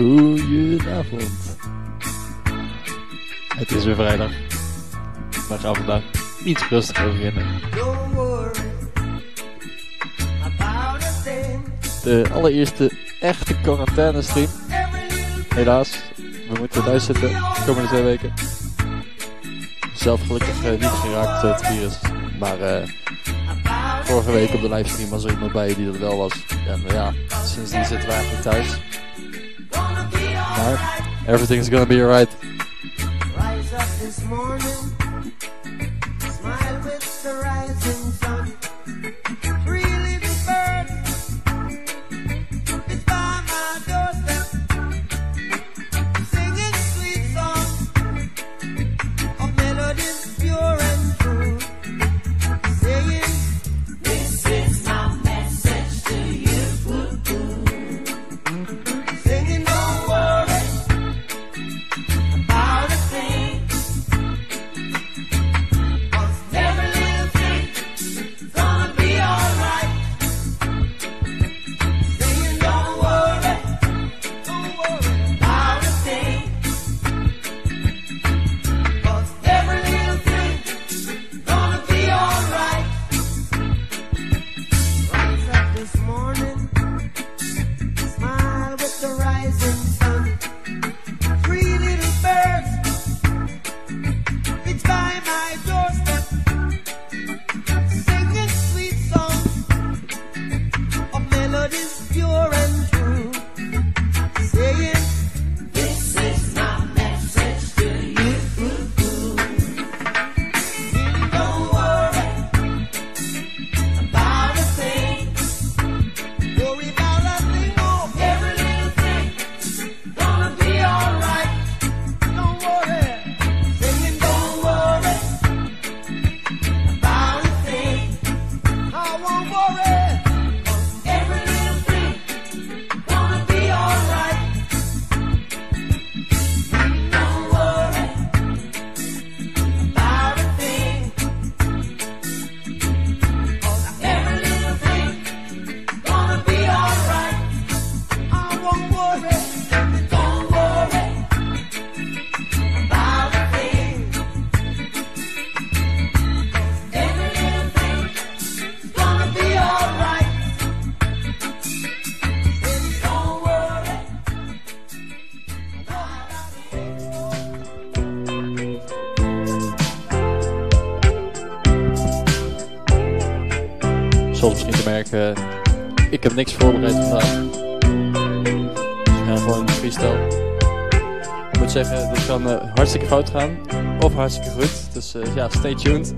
Goedenavond. Het is weer vrijdag. We gaan vandaag iets rustiger beginnen. De allereerste echte quarantaine stream. Helaas, we moeten thuis zitten de komende twee weken. Zelf gelukkig eh, niet geraakt het virus. Maar eh, vorige week op de livestream was er iemand bij die dat wel was. En uh, ja, sindsdien zitten we eigenlijk thuis. Everything's going to be all right. hartstikke fout gaan. Of hartstikke goed. Dus eh, ja, stay tuned.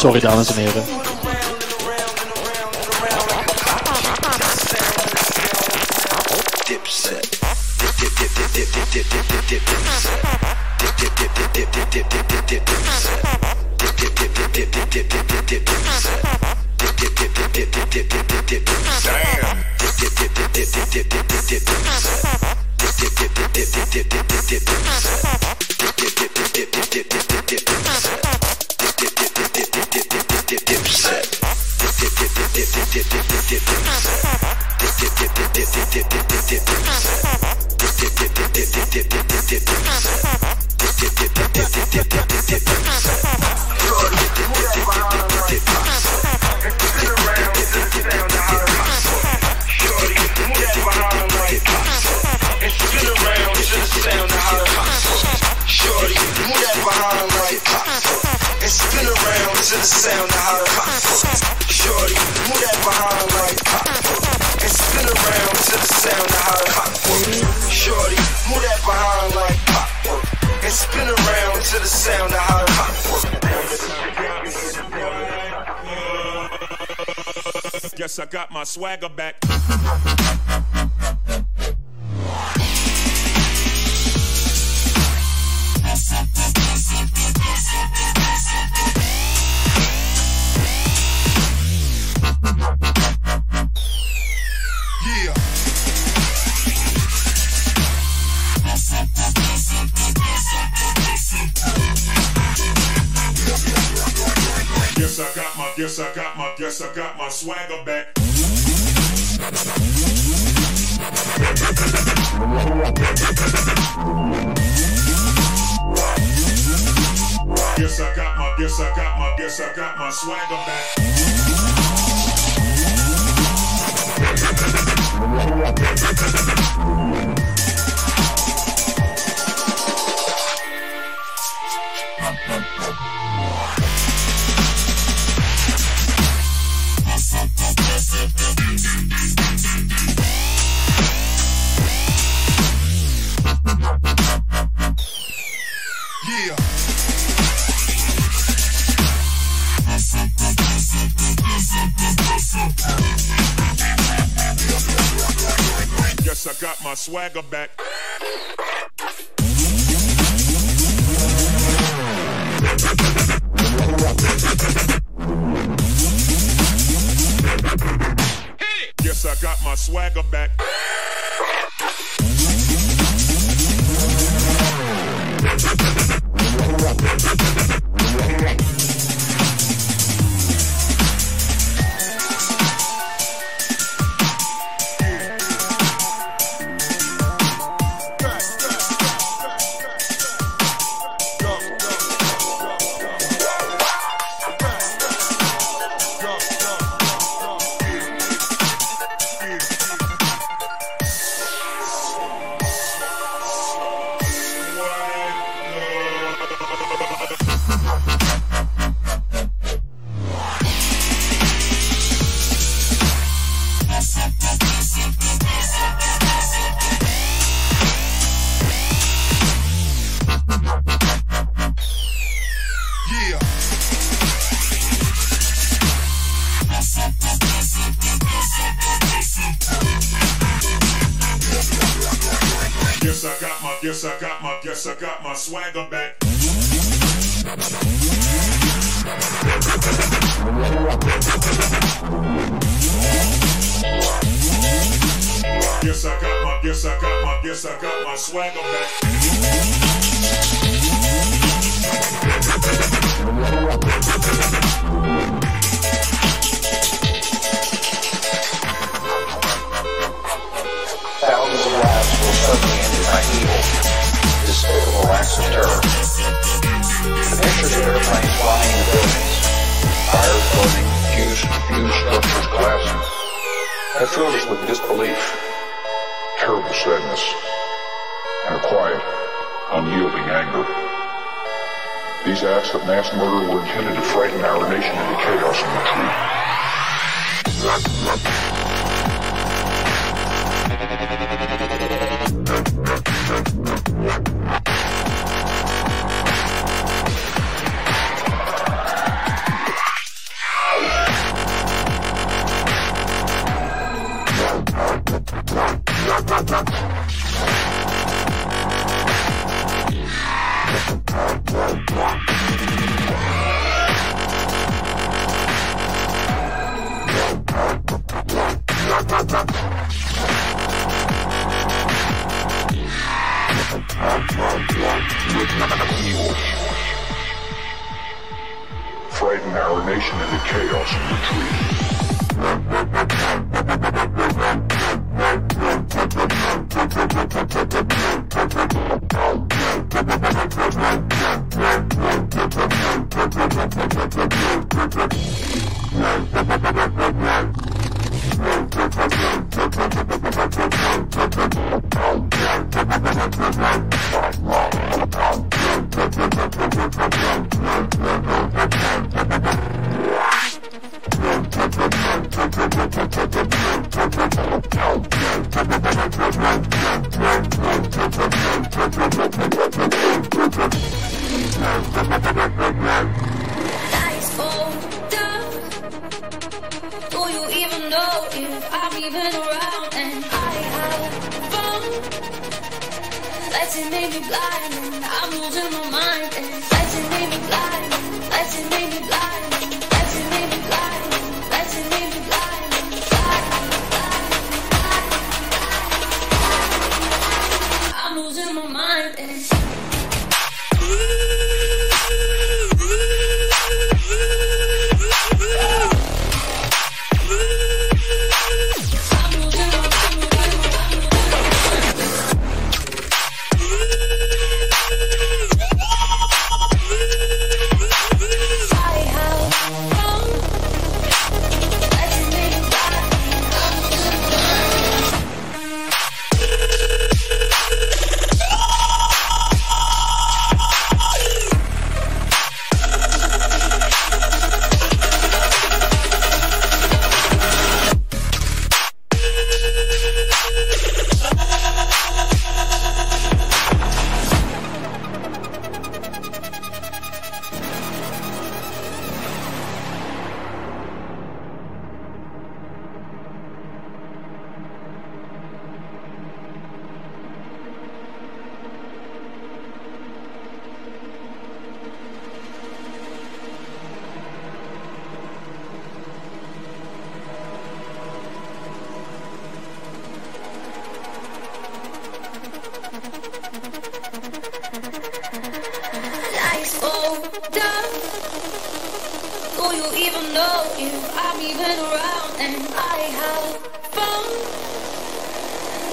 Sorry dames en heren. my swagger back. Yes, I got my, yes, I got my, yes, I got my swagger back. Yes, I got my, yes, I got my, yes, I got my swagger back. despicable acts of terror. The pictures of airplanes flying into buildings, fires burning, huge, huge structures collapsing, have filled us with disbelief, terrible sadness, and a quiet, unyielding anger. These acts of mass murder were intended to frighten our nation into chaos and retreat. Thank Frighten our nation into chaos and down. Do you even know if I'm even around? And I have fun.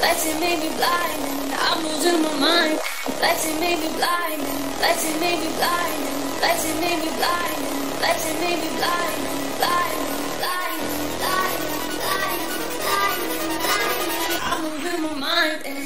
Let's it make me blind, and I'm losing my mind. Let's it make me blind, and let's it make me blind, and let's it make me blind, and let's it make me blind, and blind, blind, blind, blind, blind, blind. I'm losing my mind, and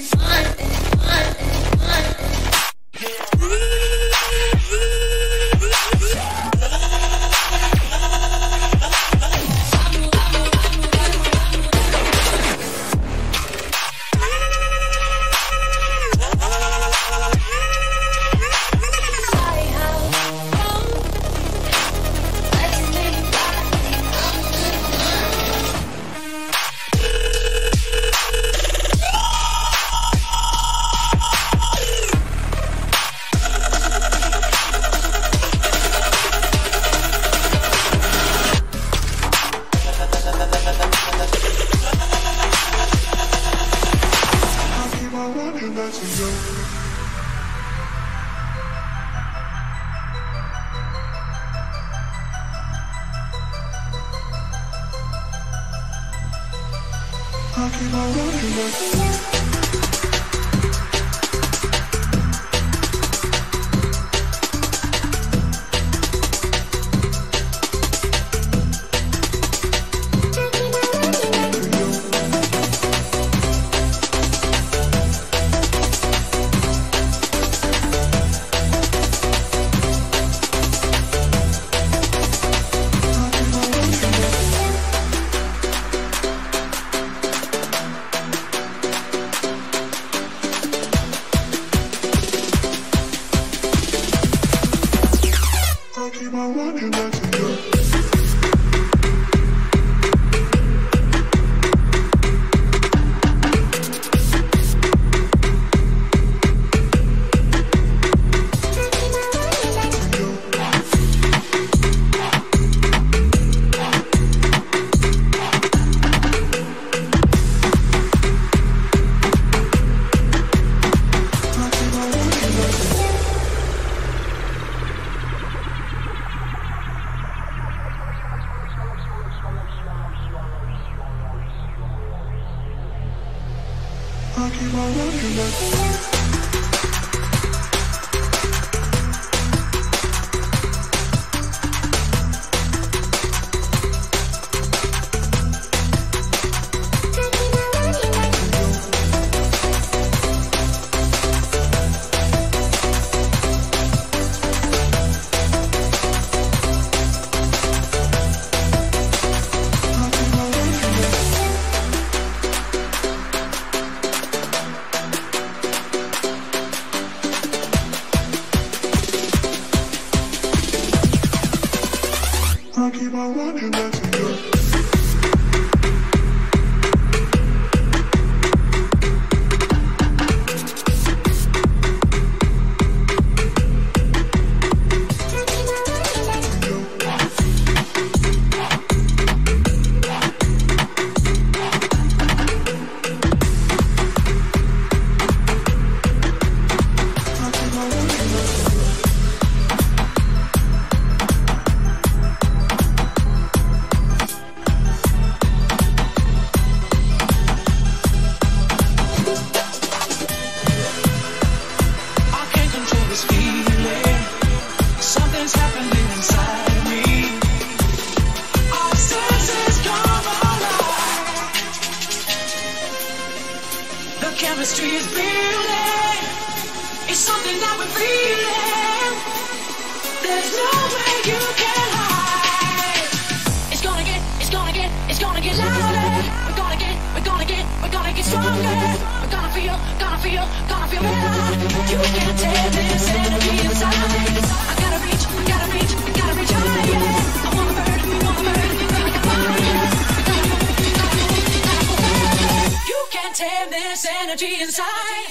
You this energy inside.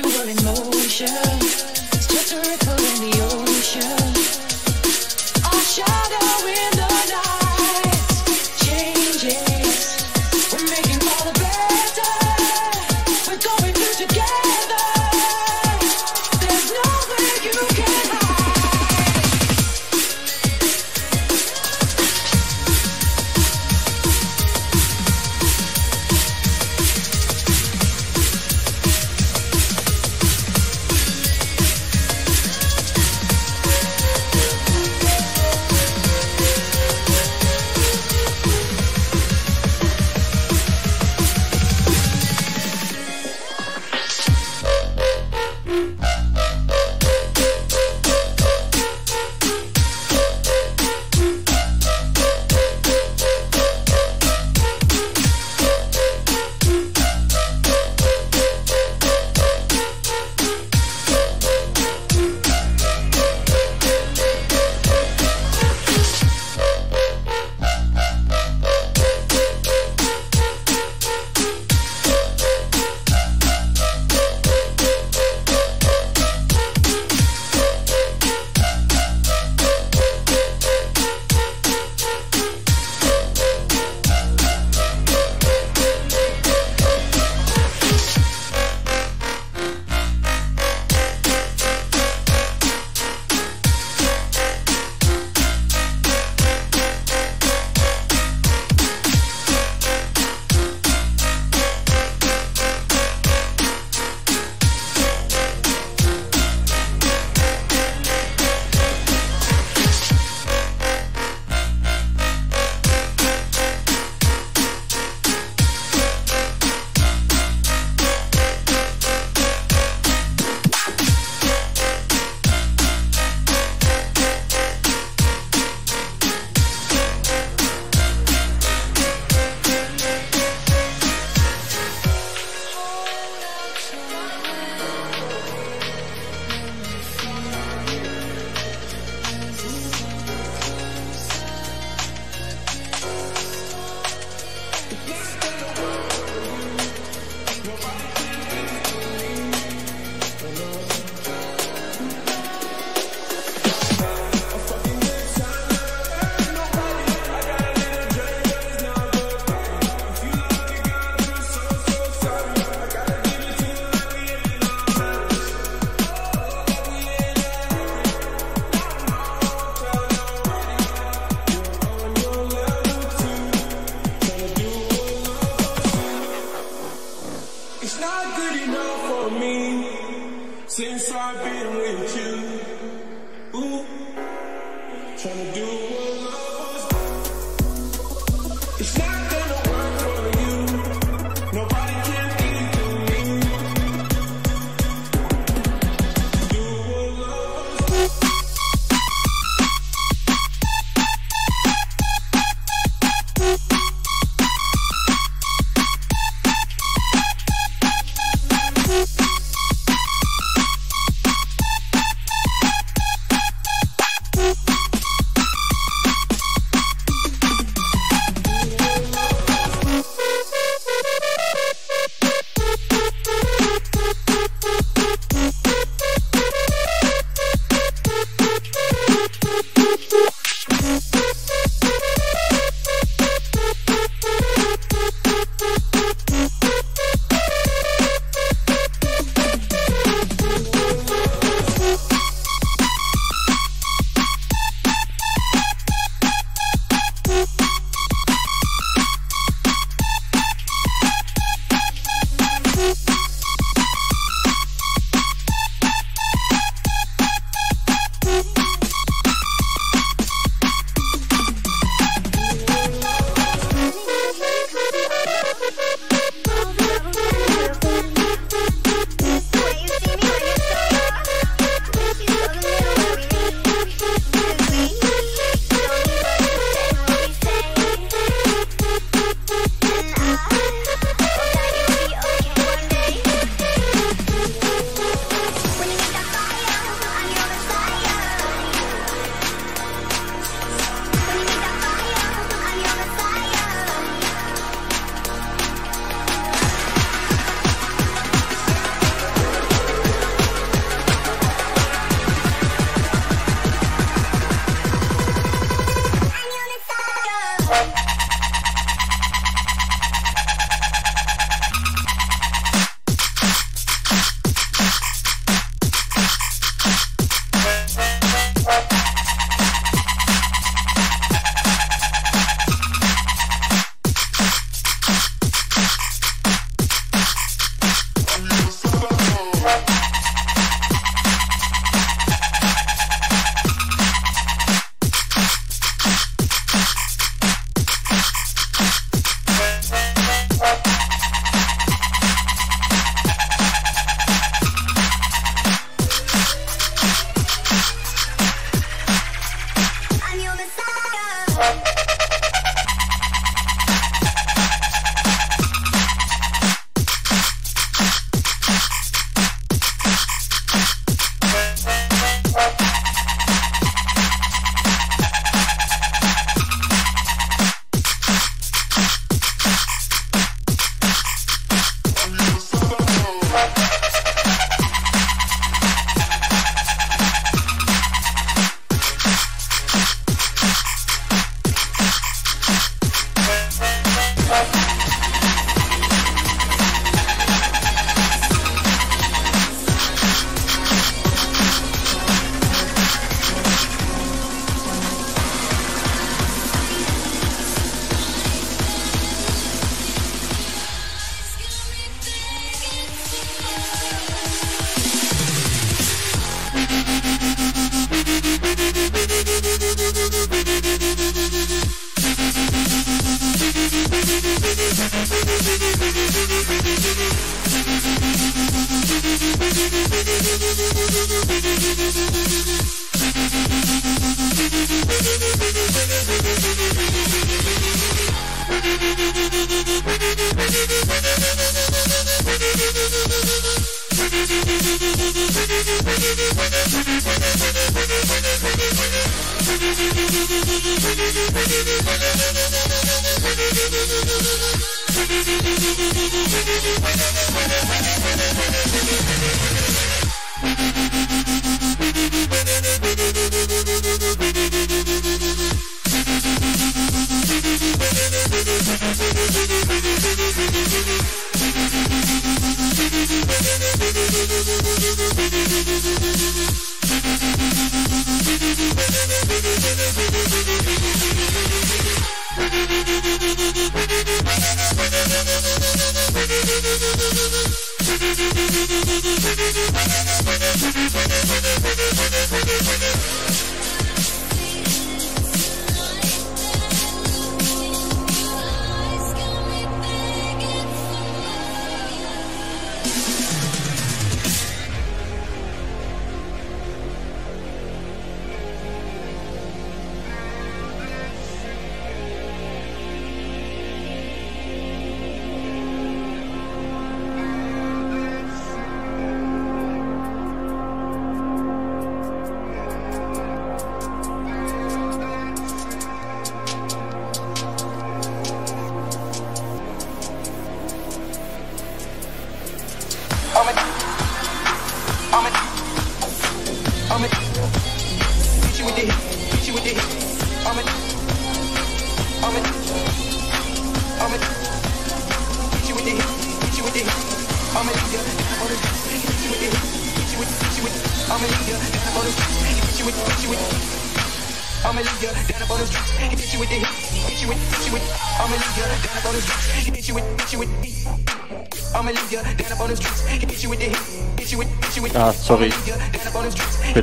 Perpetual in motion,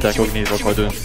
minták, hogy nézek, ha.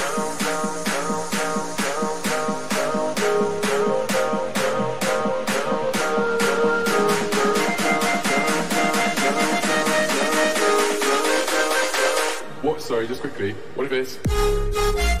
What if it's...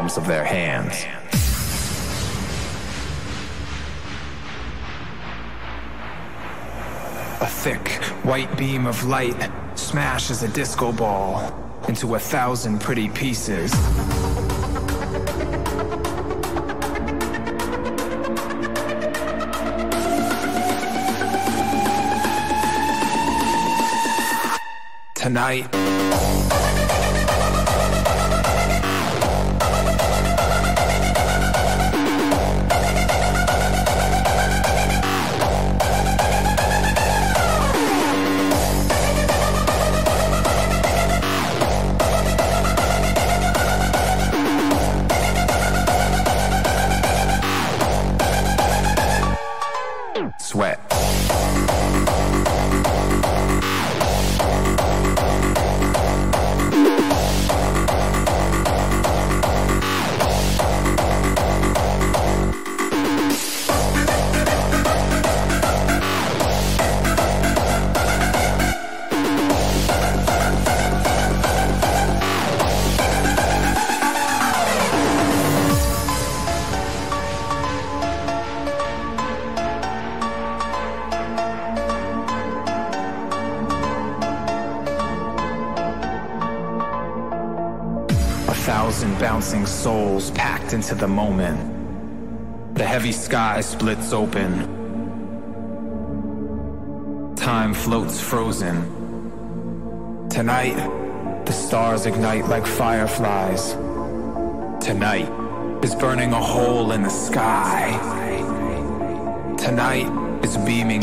palms of their hands. A thick, white beam of light smashes a disco ball into a thousand pretty pieces. Tonight. into the moment. The heavy sky splits open. Time floats frozen. Tonight, the stars ignite like fireflies. Tonight is burning a hole in the sky. Tonight is beaming.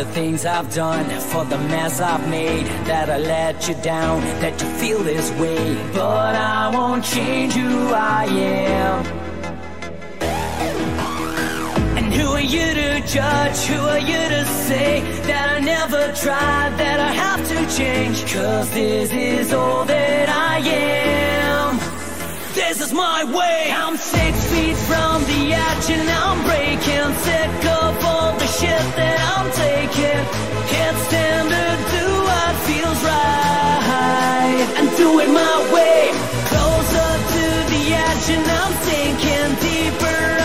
the things I've done, for the mess I've made, that I let you down, that you feel this way. But I won't change who I am. And who are you to judge? Who are you to say that I never tried, that I have to change? Cause this is all that I am. This is my way. I'm six feet from the edge and I'm breaking. Sick of all the shit that I'm taking. Can't stand to do what feels right and do it my way. Closer to the edge and I'm sinking deeper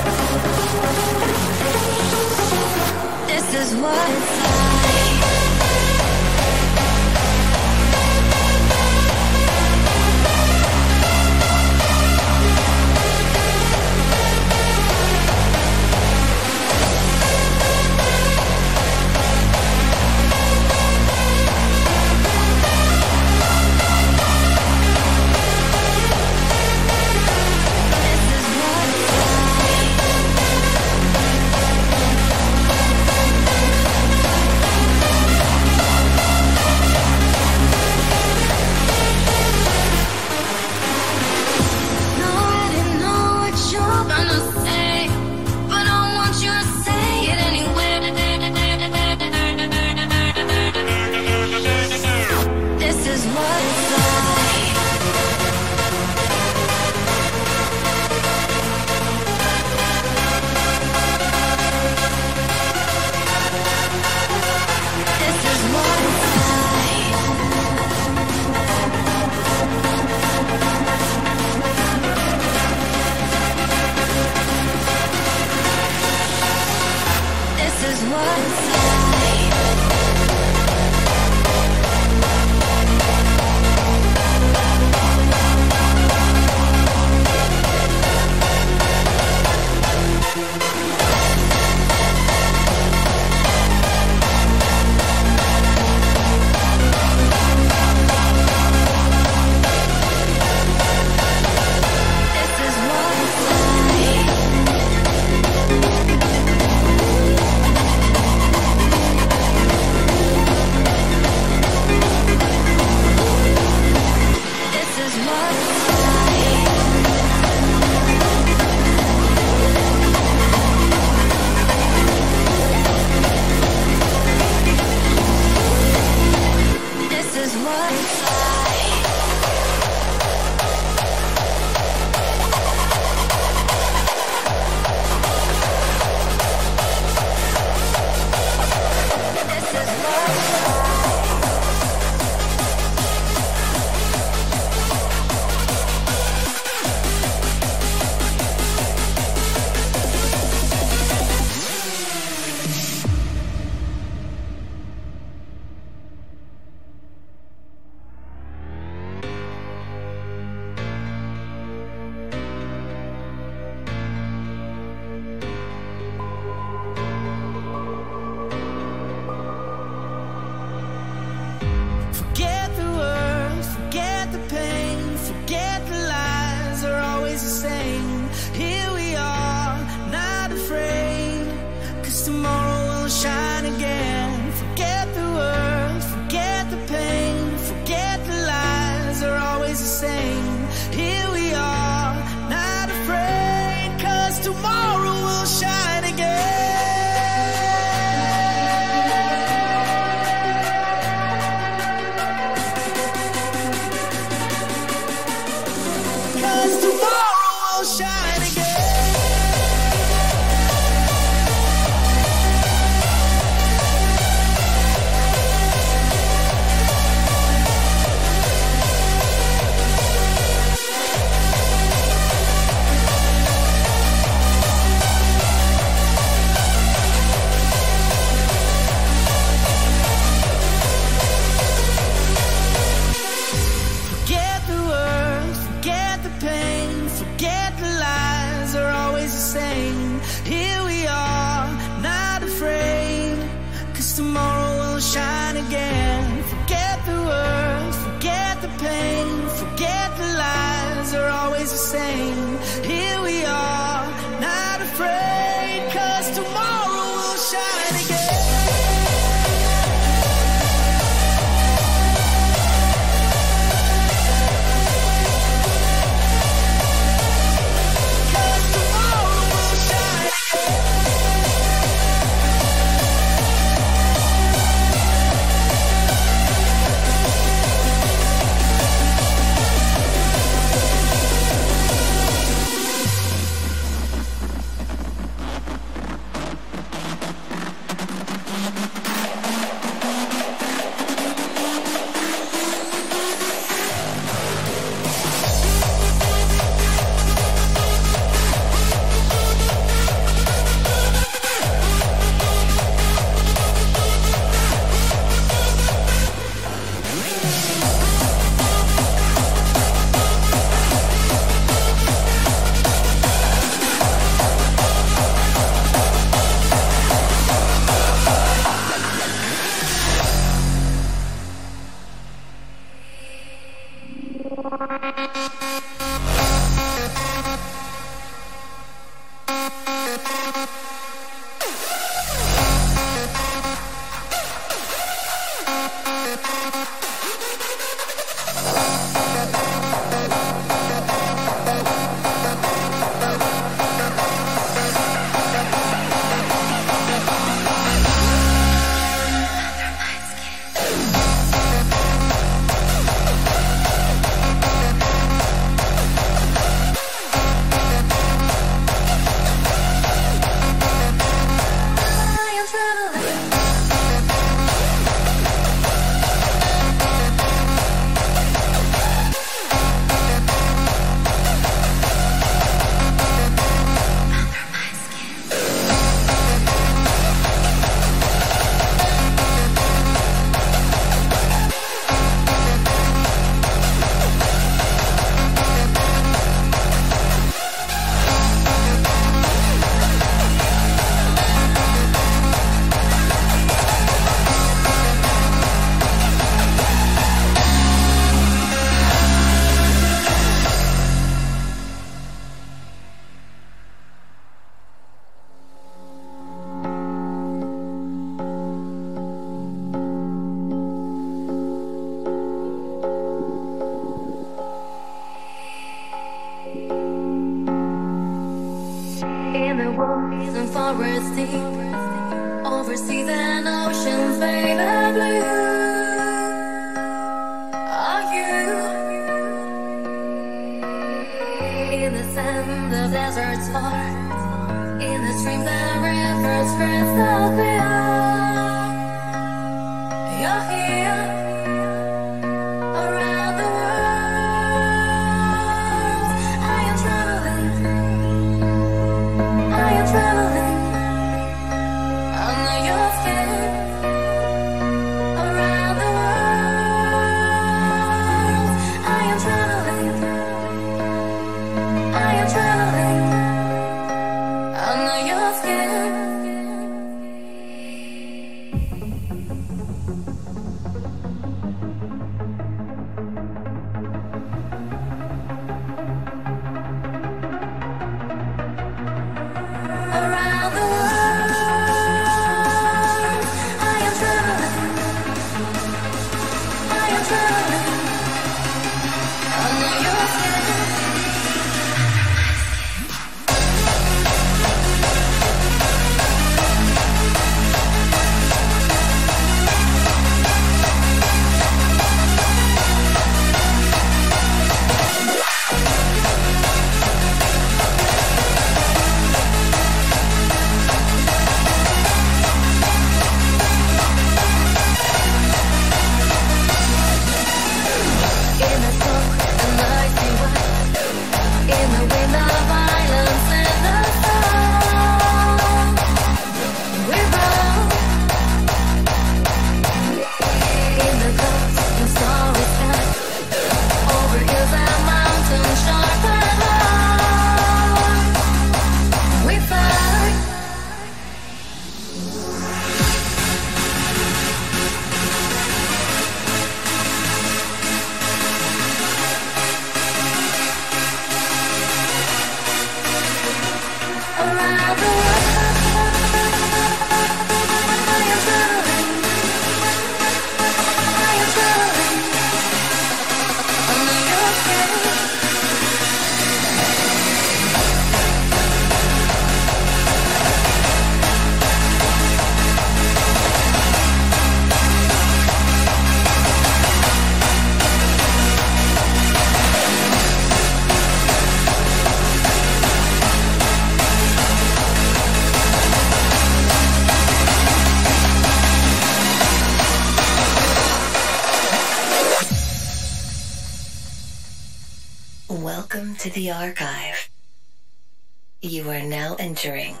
Adventuring.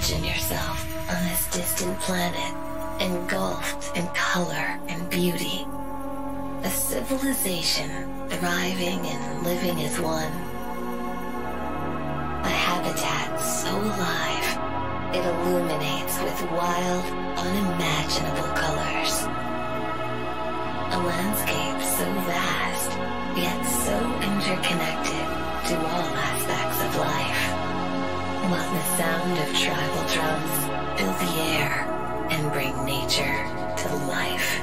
Imagine yourself on this distant planet, engulfed in color and beauty. A civilization thriving and living as one. A habitat so alive, it illuminates with wild, unimaginable colors. A landscape so vast, yet so interconnected to all aspects of life. Let the sound of tribal drums fill the air and bring nature to life.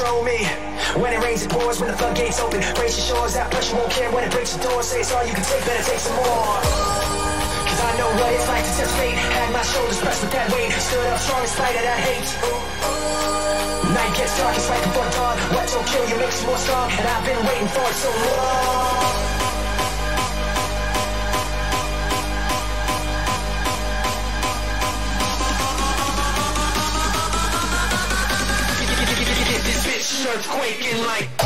control me. When it rains, it pours. When the floodgates open, earthquake in like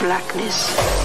Blackness.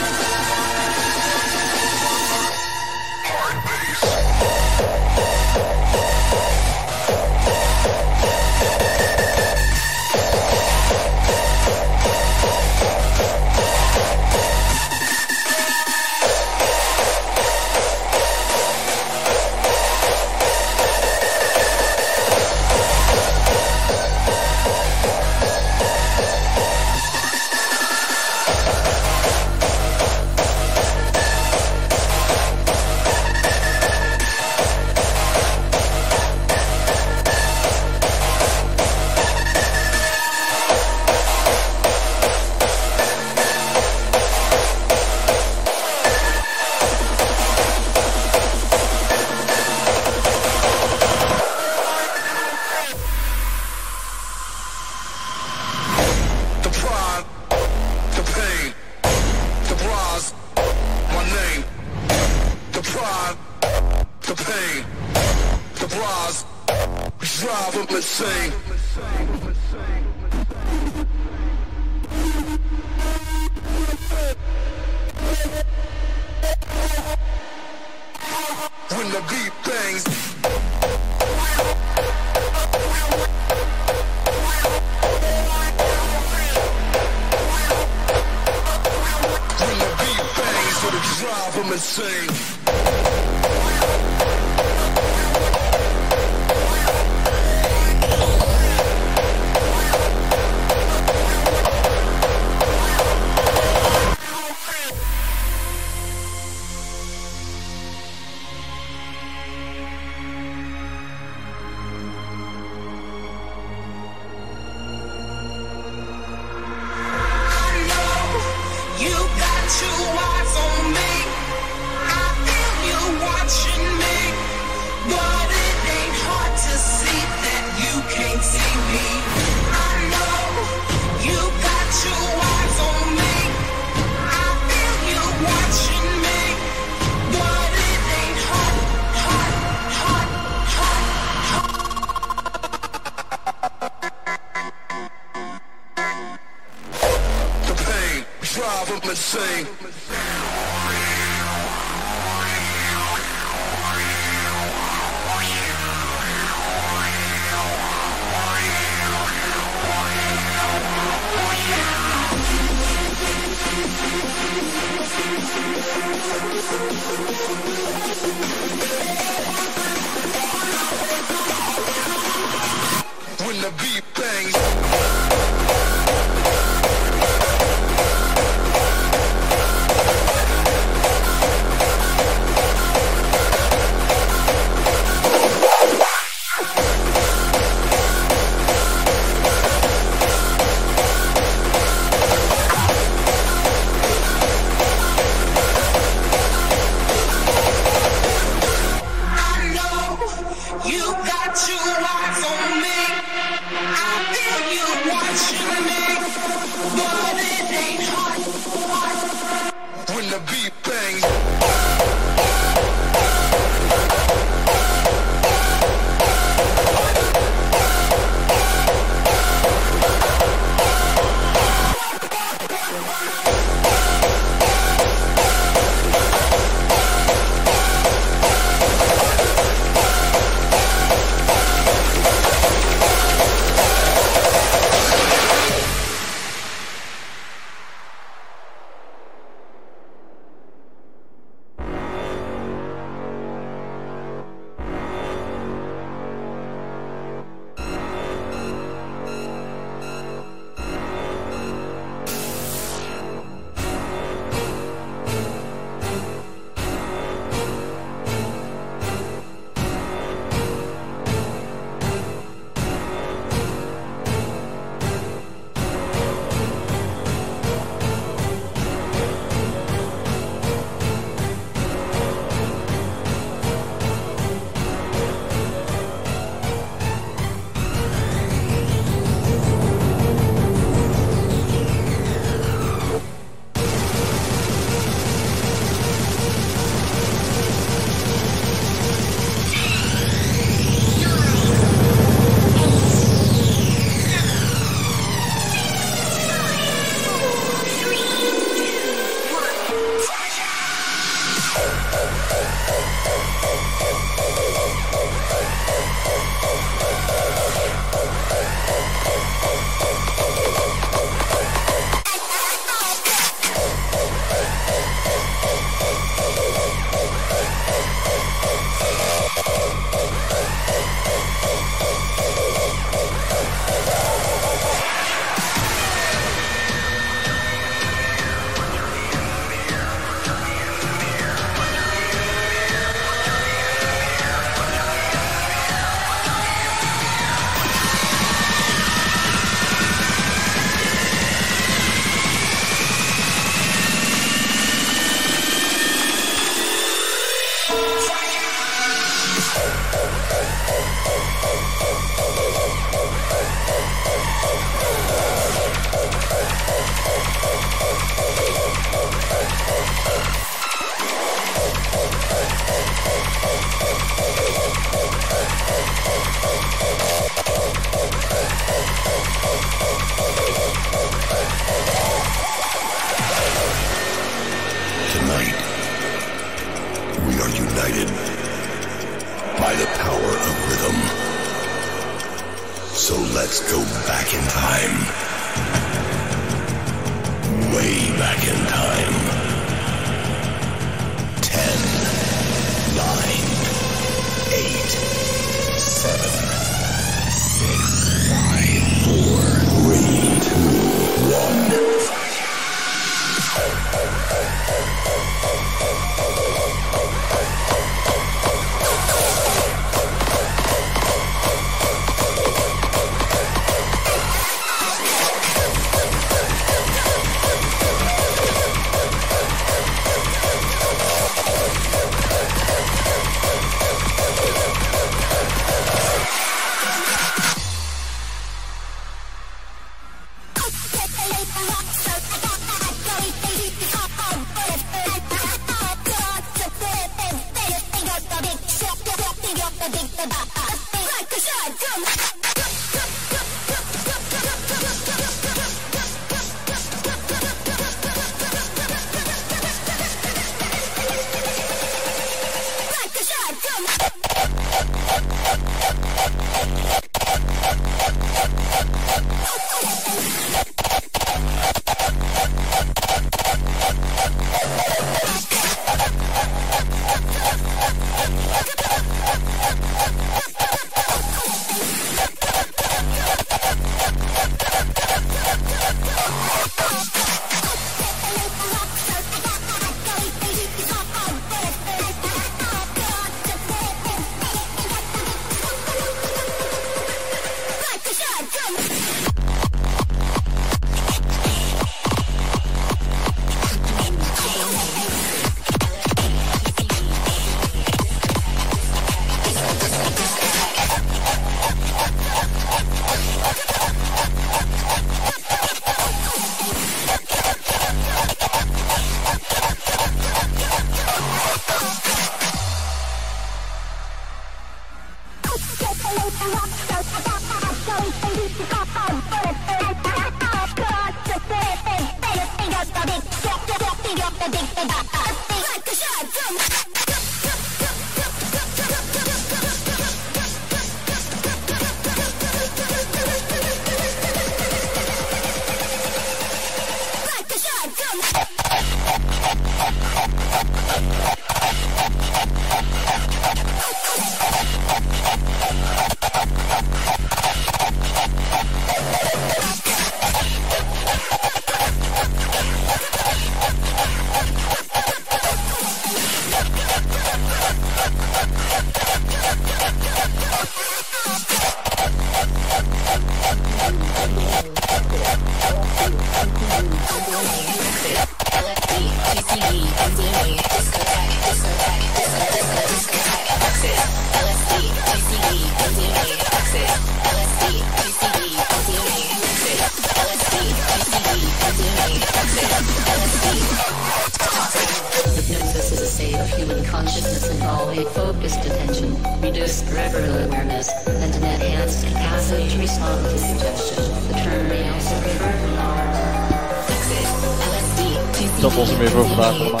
dat was het weer voor vandaag allemaal.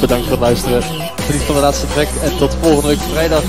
Bedankt voor het luisteren. Geniet van de laatste track en tot volgende week vrijdag.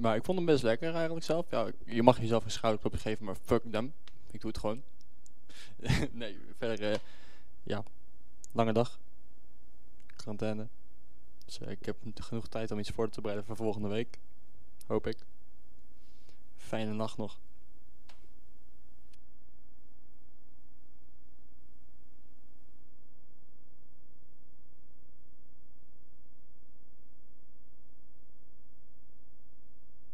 Maar ik vond hem best lekker eigenlijk zelf. Ja, je mag jezelf een schouderklopje geven, maar fuck them. Ik doe het gewoon. nee, verder, eh, ja, lange dag. Quarantaine. Dus eh, ik heb genoeg tijd om iets voor te bereiden voor volgende week. Hoop ik. Fijne nacht nog.